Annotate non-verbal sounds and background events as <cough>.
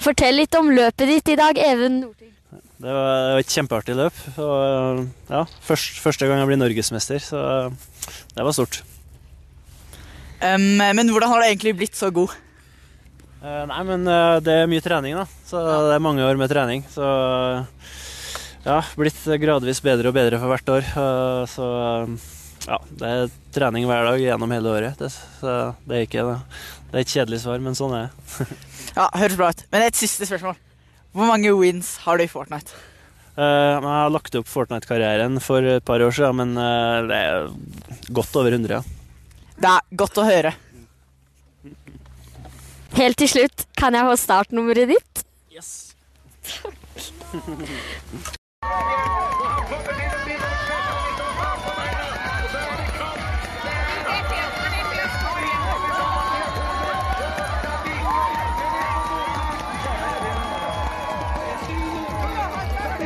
Fortell litt om løpet ditt i dag, Even Northug. Det var, et kjempeartig løp. Og, ja, først, første gang jeg blir norgesmester, så det var stort. Um, men hvordan har du egentlig blitt så god? Uh, nei, men uh, det er mye trening, da. Så det er mange år med trening. Så ja, blitt gradvis bedre og bedre for hvert år. Uh, så ja, det er trening hver dag gjennom hele året. Det, så det er ikke det. Det er et kjedelig svar, men sånn er det. <laughs> Ja, Høres bra ut. Men et siste spørsmål. Hvor mange wins har du i Fortnite? Uh, jeg har lagt opp Fortnite-karrieren for et par år siden, men uh, det er godt over 100. Ja. Det er godt å høre. Helt til slutt, kan jeg få startnummeret ditt? Yes. <laughs>